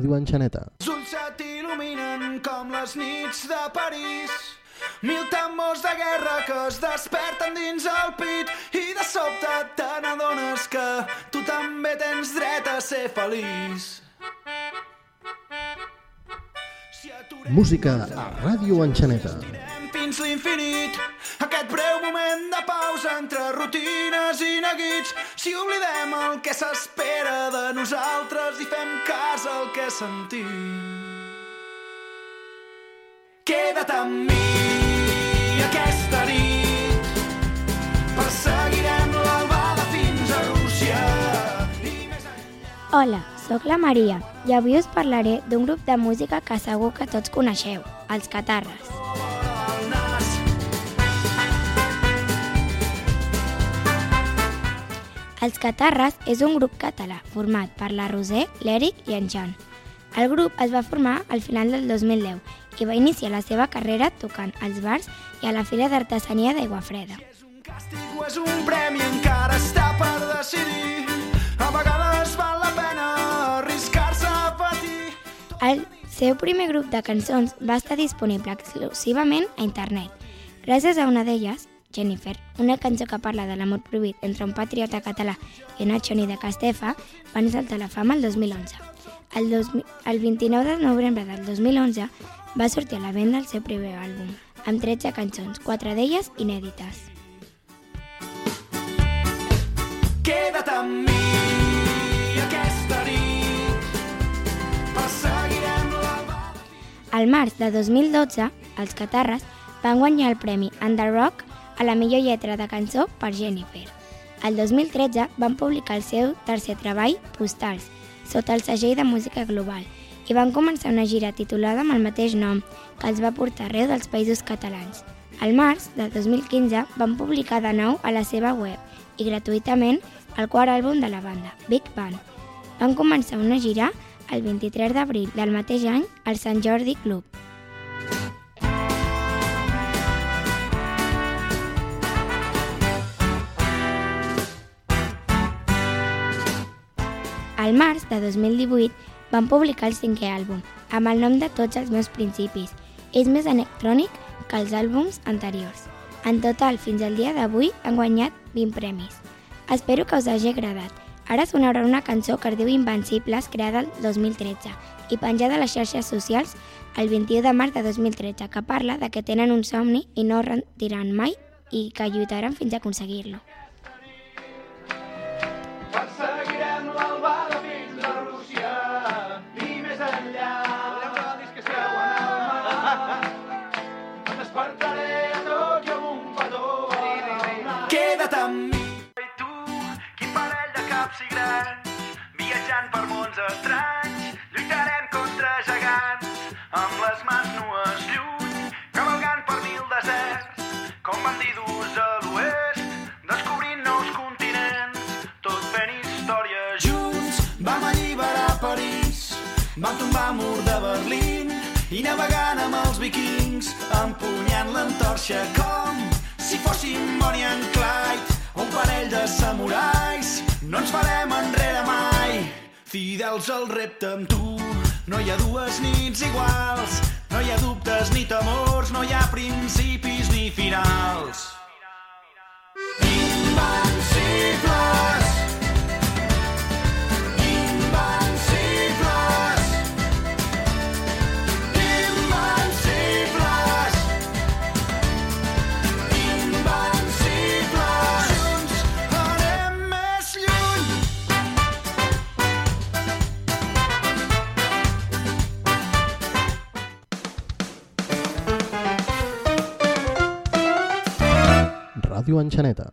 Ràdio Enxaneta. Els ulls se t'il·luminen com les nits de París. Mil tambors de guerra que es desperten dins el pit i de sobte te n'adones que tu també tens dret a ser feliç. Música a Ràdio Enxaneta. Fins l'infinit. Aquest breu moment de pausa entre rutines i neguits. Si oblidem el que s'espera de nosaltres i fem cas al que sentim. Queda't amb mi aquesta nit. Perseguirem l'albada fins a Rússia. Hola, sóc la Maria i avui us parlaré d'un grup de música que segur que tots coneixeu, els Catarres. Els Catarres és un grup català format per la Roser, l'Eric i en Jan. El grup es va formar al final del 2010 i va iniciar la seva carrera tocant als bars i a la Fira d'Artesania d'Aigua Freda. És un càstig o és un premi, encara està per decidir. A vegades val la pena arriscar-se a patir. El seu primer grup de cançons va estar disponible exclusivament a internet. Gràcies a una d'elles, Jennifer, una cançó que parla de l'amor prohibit entre un patriota català i una xoni de Castefa, van saltar a la fama el 2011. El, dos, el 29 de novembre del 2011 va sortir a la venda el seu primer àlbum, amb 13 cançons, quatre d'elles inèdites. Queda't amb mi aquesta nit. Perseguirem la Al març de 2012, els Catarres van guanyar el premi Under Rock a la millor lletra de cançó per Jennifer. El 2013 van publicar el seu tercer treball, Postals, sota el segell de música global, i van començar una gira titulada amb el mateix nom, que els va portar arreu dels països catalans. Al març de 2015 van publicar de nou a la seva web i gratuïtament el quart àlbum de la banda, Big Band. Van començar una gira el 23 d'abril del mateix any al Sant Jordi Club. Al març de 2018 van publicar el cinquè àlbum, amb el nom de tots els meus principis. És més electrònic que els àlbums anteriors. En total, fins al dia d'avui, han guanyat 20 premis. Espero que us hagi agradat. Ara sonarà una cançó que es diu Invencibles, creada el 2013 i penjada a les xarxes socials el 21 de març de 2013, que parla de que tenen un somni i no retiran mai i que lluitaran fins a aconseguir-lo. Queda't amb mi. I tu, quin parell de caps i grans, viatjant per mons estranys, lluitarem contra gegants, amb les mans nues lluny, cavalgant per mil deserts, com bandidos a l'oest, descobrint nous continents, tot fent història junts. Vam alliberar París, vam tombar mur de Berlín i navegant amb els vikings, empunyant l'entorxa com si fóssim Bonnie and Clyde o un parell de samurais. No ens farem enrere mai, fidels al repte amb tu. No hi ha dues nits iguals, no hi ha dubtes ni temors, no hi ha principis ni finals. Ràdio Enxaneta.